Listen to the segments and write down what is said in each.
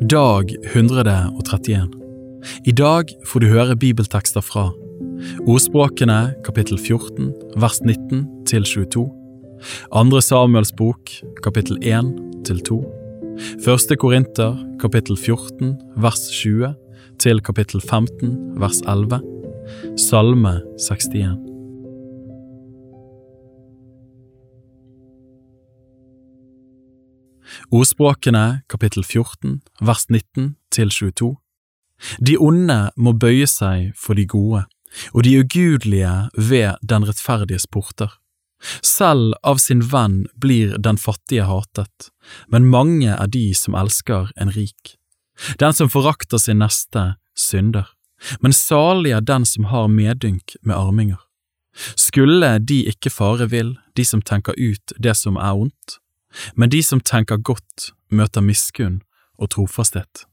Dag 131 I dag får du høre bibeltekster fra Ordspråkene kapittel 14 vers 19 til 22 Andre Samuels bok kapittel 1 til 2 Første Korinter kapittel 14 vers 20 til kapittel 15 vers 11 Salme 61 Ordspråkene kapittel 14 vers 19 til 22 De onde må bøye seg for de gode, og de ugudelige ved den rettferdiges porter. Selv av sin venn blir den fattige hatet, men mange er de som elsker en rik. Den som forakter sin neste, synder, men salig er den som har medynk med arminger. Skulle de ikke fare vill, de som tenker ut det som er ondt? Men de som tenker godt, møter miskunn og trofasthet.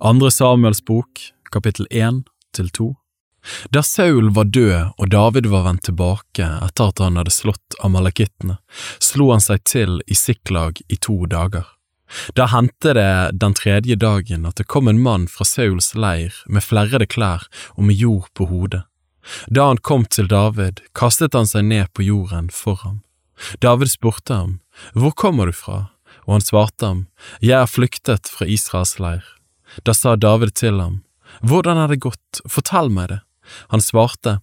Andre Samuels bok, kapittel 1 til 2 Da Saul var død og David var vendt tilbake etter at han hadde slått amalekittene, slo han seg til i Siklag i to dager. Da hendte det den tredje dagen at det kom en mann fra Sauls leir med flerrede klær og med jord på hodet. Da han kom til David, kastet han seg ned på jorden for ham. David spurte ham, Hvor kommer du fra? Og han svarte ham, Jeg er flyktet fra Israels leir. Da sa David til ham, Hvordan er det gått, fortell meg det. Han svarte,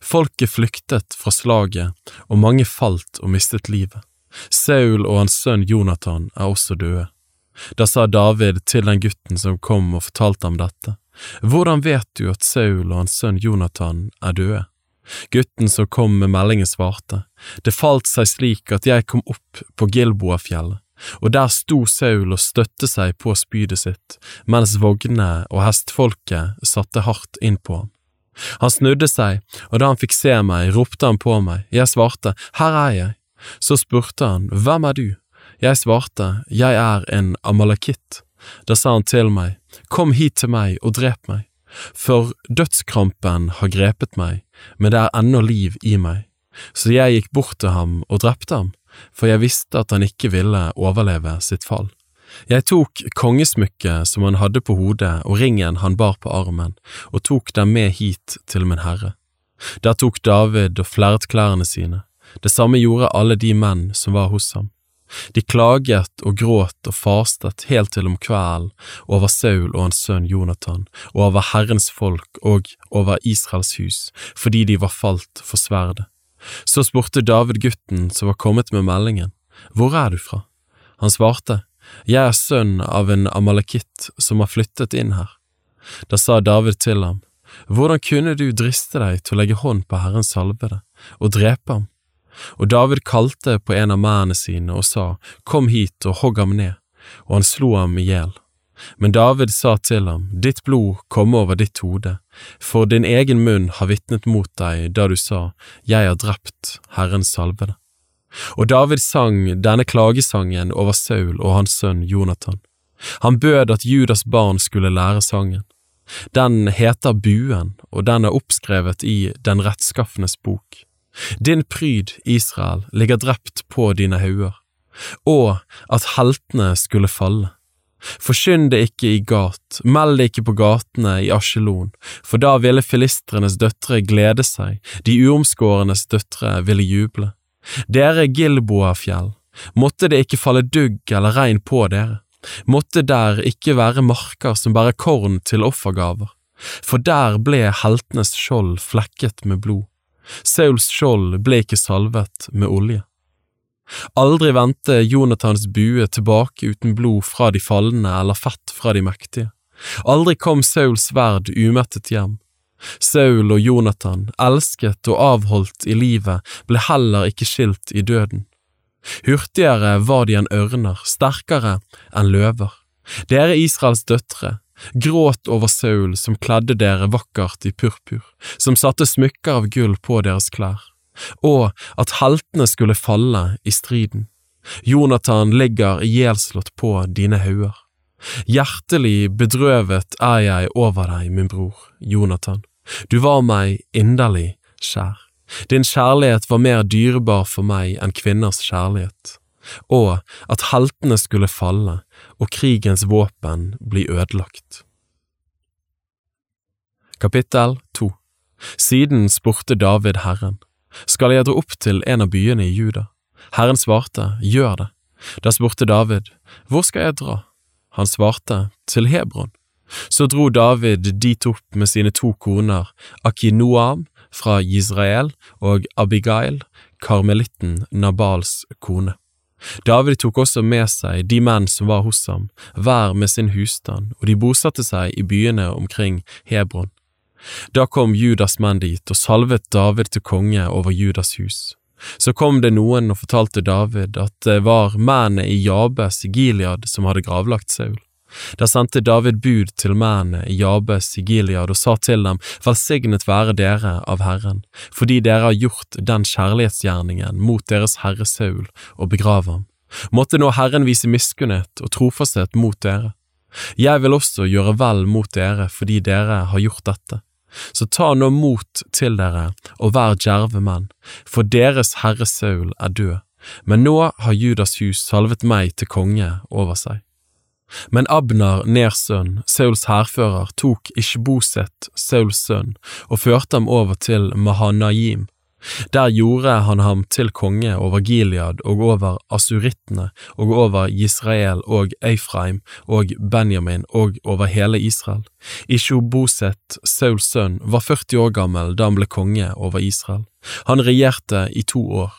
Folket flyktet fra slaget, og mange falt og mistet livet. Saul og hans sønn Jonathan er også døde. Da sa David til den gutten som kom og fortalte ham dette, Hvordan vet du at Saul og hans sønn Jonathan er døde? Gutten som kom med meldingen svarte, Det falt seg slik at jeg kom opp på Gilboafjellet, og der sto Saul og støtte seg på spydet sitt, mens vognene og hestfolket satte hardt inn på ham. Han snudde seg, og da han fikk se meg, ropte han på meg, jeg svarte, Her er jeg. Så spurte han, Hvem er du? Jeg svarte, Jeg er en amalekitt. Da sa han til meg, Kom hit til meg og drep meg, for dødskrampen har grepet meg, men det er ennå liv i meg. Så jeg gikk bort til ham og drepte ham, for jeg visste at han ikke ville overleve sitt fall. Jeg tok kongesmykket som han hadde på hodet og ringen han bar på armen, og tok dem med hit til min herre. Der tok David og flerret klærne sine, det samme gjorde alle de menn som var hos ham. De klaget og gråt og fastet helt til om kvelden over Saul og hans sønn Jonathan, og over Herrens folk og over Israels hus, fordi de var falt for sverdet. Så spurte David gutten som var kommet med meldingen, Hvor er du fra? Han svarte, Jeg er sønn av en amalekitt som har flyttet inn her. Da sa David til ham, Hvordan kunne du driste deg til å legge hånd på Herrens salvede og drepe ham? Og David kalte på en av mennene sine og sa, Kom hit og hogg ham ned, og han slo ham i hjel. Men David sa til ham, Ditt blod komme over ditt hode, for din egen munn har vitnet mot deg da du sa, Jeg har drept Herrens salvede. Og David sang denne klagesangen over Saul og hans sønn Jonathan. Han bød at Judas barn skulle lære sangen. Den heter Buen, og den er oppskrevet i Den rettskaffenes bok. Din pryd, Israel, ligger drept på dine hauger, og at heltene skulle falle. Forkynn det ikke i gat, meld det ikke på gatene i Asjelon, for da ville filistrenes døtre glede seg, de uomskårenes døtre ville juble. Dere Gilboafjell, måtte det ikke falle dugg eller regn på dere, måtte der ikke være marker som bærer korn til offergaver, for der ble heltenes skjold flekket med blod. Sauls skjold ble ikke salvet med olje. Aldri vendte Jonathans bue tilbake uten blod fra de falne eller fett fra de mektige. Aldri kom Sauls sverd umettet hjem. Saul og Jonathan, elsket og avholdt i livet, ble heller ikke skilt i døden. Hurtigere var de enn ørner, sterkere enn løver. Dere Israels døtre, gråt over Saul som kledde dere vakkert i purpur, som satte smykker av gull på deres klær, og at heltene skulle falle i striden. Jonathan ligger ihjelslått på dine hauger. Hjertelig bedrøvet er jeg over deg, min bror, Jonathan. Du var meg inderlig kjær. Din kjærlighet var mer dyrebar for meg enn kvinners kjærlighet, og at heltene skulle falle og krigens våpen bli ødelagt. Kapittel 2 Siden spurte David Herren, skal jeg dra opp til en av byene i Juda? Herren svarte, gjør det. Da spurte David, hvor skal jeg dra? Han svarte, til Hebron. Så dro David dit opp med sine to koner, Akinoam fra Israel og Abigail, karmelitten Nabals kone. David tok også med seg de menn som var hos ham, hver med sin husstand, og de bosatte seg i byene omkring Hebron. Da kom Judas menn dit og salvet David til konge over Judas hus. Så kom det noen og fortalte David at det var mennene i Jabes i Gilead som hadde gravlagt Saul. Da sendte David bud til mennene i Jabes i Gilead og sa til dem, Velsignet være dere av Herren, fordi dere har gjort den kjærlighetsgjerningen mot deres herre Saul og begrave ham. Måtte nå Herren vise miskunnhet og trofasthet mot dere. Jeg vil også gjøre vel mot dere fordi dere har gjort dette. Så ta nå mot til dere og vær djerve menn, for deres herre Saul er død, men nå har Judas hus salvet meg til konge over seg. Men Abnar, Nersønn, Sauls hærfører, tok Ishboset, Sauls sønn, og førte ham over til Mahanaim. Der gjorde han ham til konge over Gilead og over asurittene og over Israel og Eifraim og Benjamin og over hele Israel. Ishoboset, Sauls sønn, var 40 år gammel da han ble konge over Israel. Han regjerte i to år.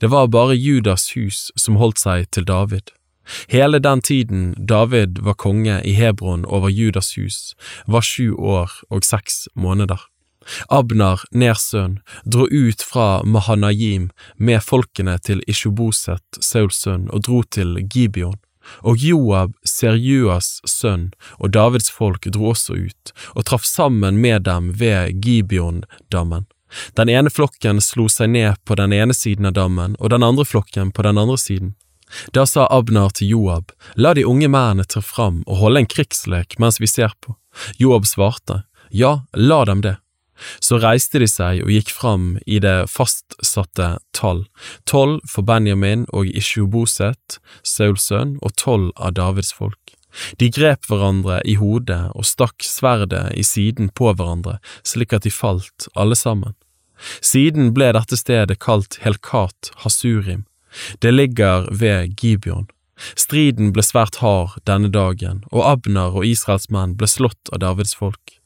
Det var bare Judas hus som holdt seg til David. Hele den tiden David var konge i Hebron over Judas hus, var sju år og seks måneder. Abner, Nersønn, dro ut fra Mahanajim med folkene til Ishoboset, Sauls sønn, og dro til Gibeon. Og Joab, Serjuas sønn, og Davids folk dro også ut, og traff sammen med dem ved Gibeon-dammen. Den ene flokken slo seg ned på den ene siden av dammen, og den andre flokken på den andre siden. Da sa Abner til Joab, la de unge mennene tre fram og holde en krigslek mens vi ser på. Joab svarte, ja, la dem det. Så reiste de seg og gikk fram i det fastsatte tall, tolv for Benjamin og Ishjoboset, Sauls sønn, og tolv av Davids folk. De grep hverandre i hodet og stakk sverdet i siden på hverandre, slik at de falt, alle sammen. Siden ble dette stedet kalt Helkat Hasurim, det ligger ved Gibeon. Striden ble svært hard denne dagen, og Abner og Israels menn ble slått av Davids folk.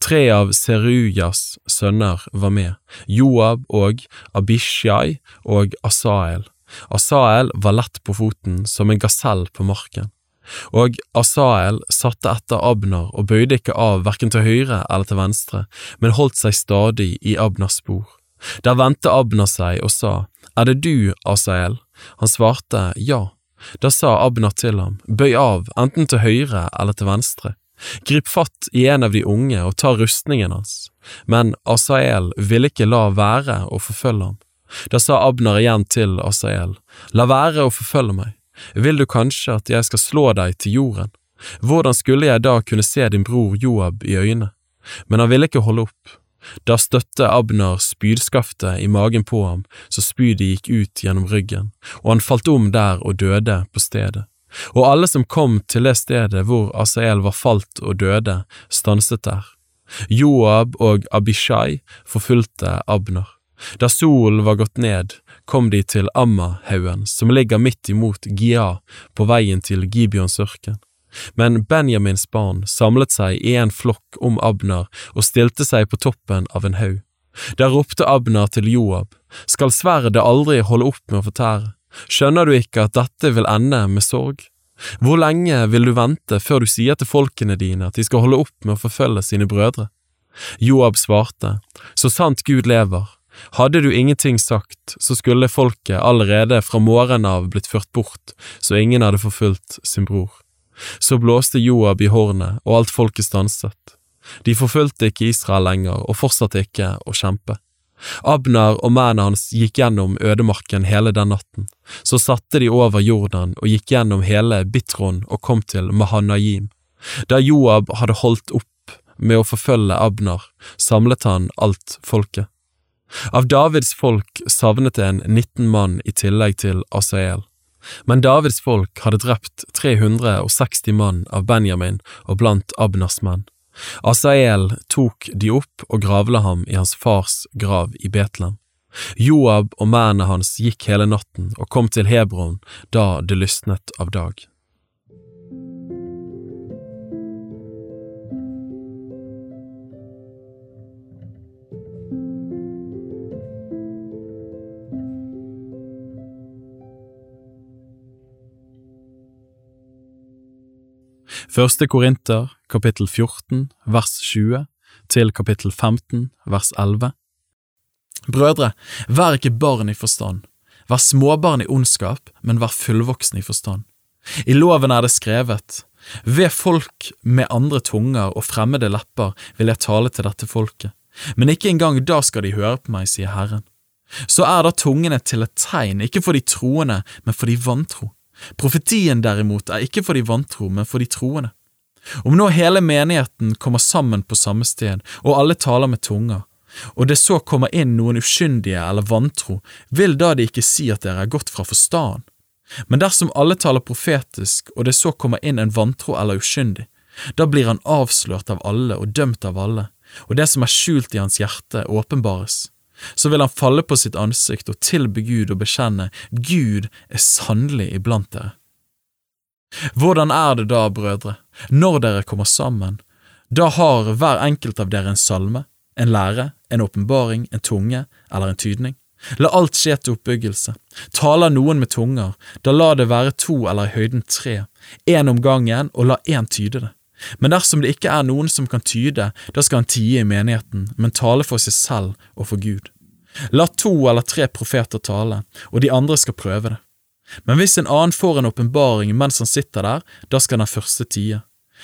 Tre av Serujas sønner var med, Joab og Abishai og Asael. Asael var lett på foten som en gasell på marken. Og Asael satte etter Abner og bøyde ikke av hverken til høyre eller til venstre, men holdt seg stadig i Abners spor. Der vendte Abner seg og sa, Er det du, Asael? Han svarte ja. Da sa Abner til ham, Bøy av, enten til høyre eller til venstre. Grip fatt i en av de unge og ta rustningen hans. Men Asael ville ikke la være å forfølge ham. Da sa Abner igjen til Asael, La være å forfølge meg. Vil du kanskje at jeg skal slå deg til jorden? Hvordan skulle jeg da kunne se din bror Joab i øynene? Men han ville ikke holde opp. Da støtte Abner spydskaftet i magen på ham så spydet gikk ut gjennom ryggen, og han falt om der og døde på stedet. Og alle som kom til det stedet hvor Asael var falt og døde, stanset der. Joab og Abishai forfulgte Abner. Da solen var gått ned, kom de til Amma-haugen, som ligger midt imot Gia, på veien til Gibeons ørken. Men Benjamins barn samlet seg i en flokk om Abner og stilte seg på toppen av en haug. Der ropte Abner til Joab, skal sverdet aldri holde opp med å fortære, skjønner du ikke at dette vil ende med sorg? Hvor lenge vil du vente før du sier til folkene dine at de skal holde opp med å forfølge sine brødre? Joab svarte, så sant Gud lever, hadde du ingenting sagt, så skulle folket allerede fra morgenen av blitt ført bort, så ingen hadde forfulgt sin bror. Så blåste Joab i hornet, og alt folket stanset. De forfulgte ikke Israel lenger og fortsatte ikke å kjempe. Abner og mennene hans gikk gjennom ødemarken hele den natten. Så satte de over Jordan og gikk gjennom hele Bitron og kom til Mahanaim. Da Joab hadde holdt opp med å forfølge Abner, samlet han alt folket. Av Davids folk savnet en 19 mann i tillegg til Asael. Men Davids folk hadde drept 360 mann av Benjamin og blant Abnas menn. Asael tok de opp og gravla ham i hans fars grav i Betlehem. Joab og mennene hans gikk hele natten og kom til Hebron da det lysnet av dag. Første Korinter, kapittel 14, vers 20, til kapittel 15, vers 11. Brødre, vær ikke barn i forstand, vær småbarn i ondskap, men vær fullvoksen i forstand. I loven er det skrevet, ved folk med andre tunger og fremmede lepper vil jeg tale til dette folket, men ikke engang da skal de høre på meg, sier Herren. Så er da tungene til et tegn, ikke for de troende, men for de vantro. Profetien derimot er ikke for de vantro, men for de troende. Om nå hele menigheten kommer sammen på samme sted, og alle taler med tunger, og det så kommer inn noen uskyndige eller vantro, vil da de ikke si at dere er gått fra forstanden? Men dersom alle taler profetisk, og det så kommer inn en vantro eller uskyndig, da blir han avslørt av alle og dømt av alle, og det som er skjult i hans hjerte, åpenbares så vil han falle på sitt ansikt og tilby Gud og bekjenne Gud er sannelig iblant dere. Hvordan er det da, brødre, når dere kommer sammen? Da har hver enkelt av dere en salme, en lære, en åpenbaring, en tunge eller en tydning. La alt skje til oppbyggelse. Taler noen med tunger, da la det være to eller i høyden tre, én om gangen, og la én tyde det. Men dersom det ikke er noen som kan tyde, da skal han tie i menigheten, men tale for seg selv og for Gud. La to eller tre profeter tale, og de andre skal prøve det. Men hvis en annen får en åpenbaring mens han sitter der, da skal den første tie.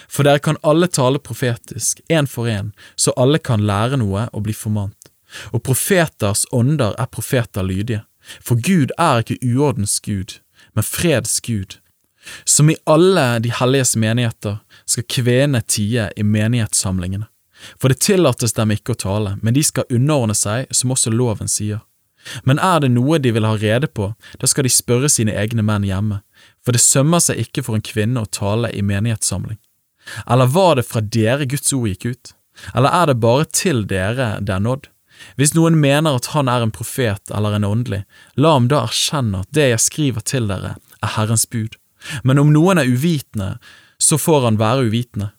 For dere kan alle tale profetisk, én for én, så alle kan lære noe og bli formant. Og profeters ånder er profeter lydige, for Gud er ikke uordens Gud, men freds Gud som i alle de helliges menigheter skal kvene tie i menighetssamlingene. For det tillates dem ikke å tale, men de skal underordne seg, som også loven sier. Men er det noe de vil ha rede på, da skal de spørre sine egne menn hjemme, for det sømmer seg ikke for en kvinne å tale i menighetssamling. Eller var det fra dere Guds ord gikk ut? Eller er det bare til dere det er nådd? Hvis noen mener at han er en profet eller en åndelig, la ham da erkjenne at det jeg skriver til dere, er Herrens bud. Men om noen er uvitende, så får han være uvitende.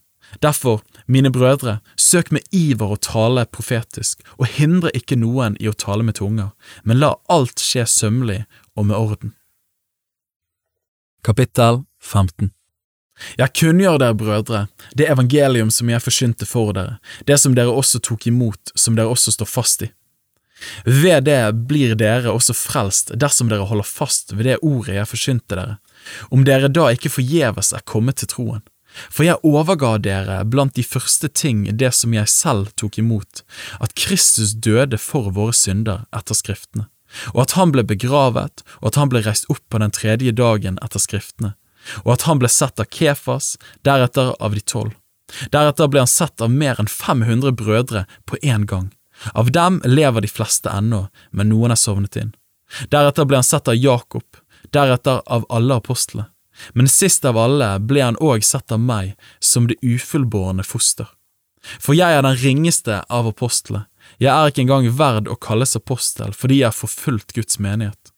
Derfor, mine brødre, søk med iver å tale profetisk, og hindre ikke noen i å tale med tunger, men la alt skje sømmelig og med orden. Kapittel 15 Jeg kunngjør dere, brødre, det evangelium som jeg forsynte for dere, det som dere også tok imot, som dere også står fast i. Ved det blir dere også frelst dersom dere holder fast ved det ordet jeg forsynte dere, om dere da ikke forgjeves er kommet til troen. For jeg overga dere blant de første ting det som jeg selv tok imot, at Kristus døde for våre synder etter Skriftene, og at han ble begravet, og at han ble reist opp på den tredje dagen etter Skriftene, og at han ble sett av Kefas, deretter av de tolv. Deretter ble han sett av mer enn 500 brødre på én gang. Av dem lever de fleste ennå, men noen er sovnet inn. Deretter ble han sett av Jakob, deretter av alle apostlene. Men sist av alle ble han òg sett av meg som det ufullbårne foster. For jeg er den ringeste av apostlene, jeg er ikke engang verd å kalles apostel fordi jeg har forfulgt Guds menighet.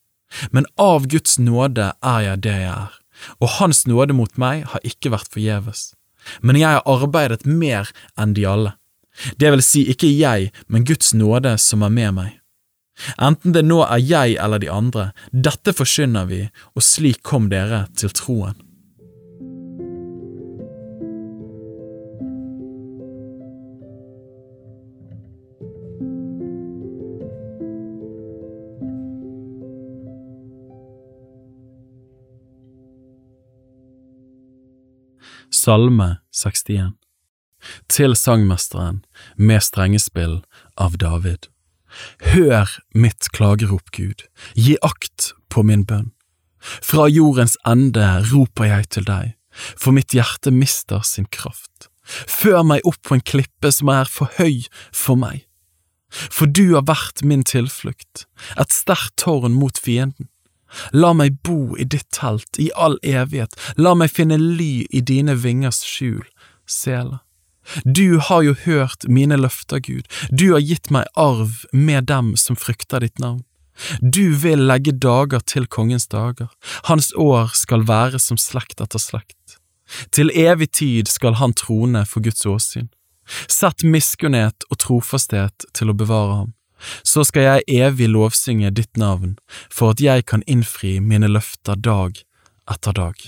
Men av Guds nåde er jeg det jeg er, og Hans nåde mot meg har ikke vært forgjeves. Men jeg har arbeidet mer enn de alle. Det vil si ikke jeg, men Guds nåde som er med meg. Enten det nå er jeg eller de andre, dette forkynner vi, og slik kom dere til troen. Salme 61 Til sangmesteren med strengespill av David. Hør mitt klagerop, Gud, gi akt på min bønn. Fra jordens ende roper jeg til deg, for mitt hjerte mister sin kraft. Før meg opp på en klippe som er for høy for meg. For du har vært min tilflukt, et sterkt tårn mot fienden. La meg bo i ditt telt i all evighet, la meg finne ly i dine vingers skjul, Sela. Du har jo hørt mine løfter, Gud, du har gitt meg arv med dem som frykter ditt navn. Du vil legge dager til kongens dager, hans år skal være som slekt etter slekt. Til evig tid skal han trone for Guds åsyn. Sett miskunnhet og trofasthet til å bevare ham. Så skal jeg evig lovsynge ditt navn, for at jeg kan innfri mine løfter dag etter dag.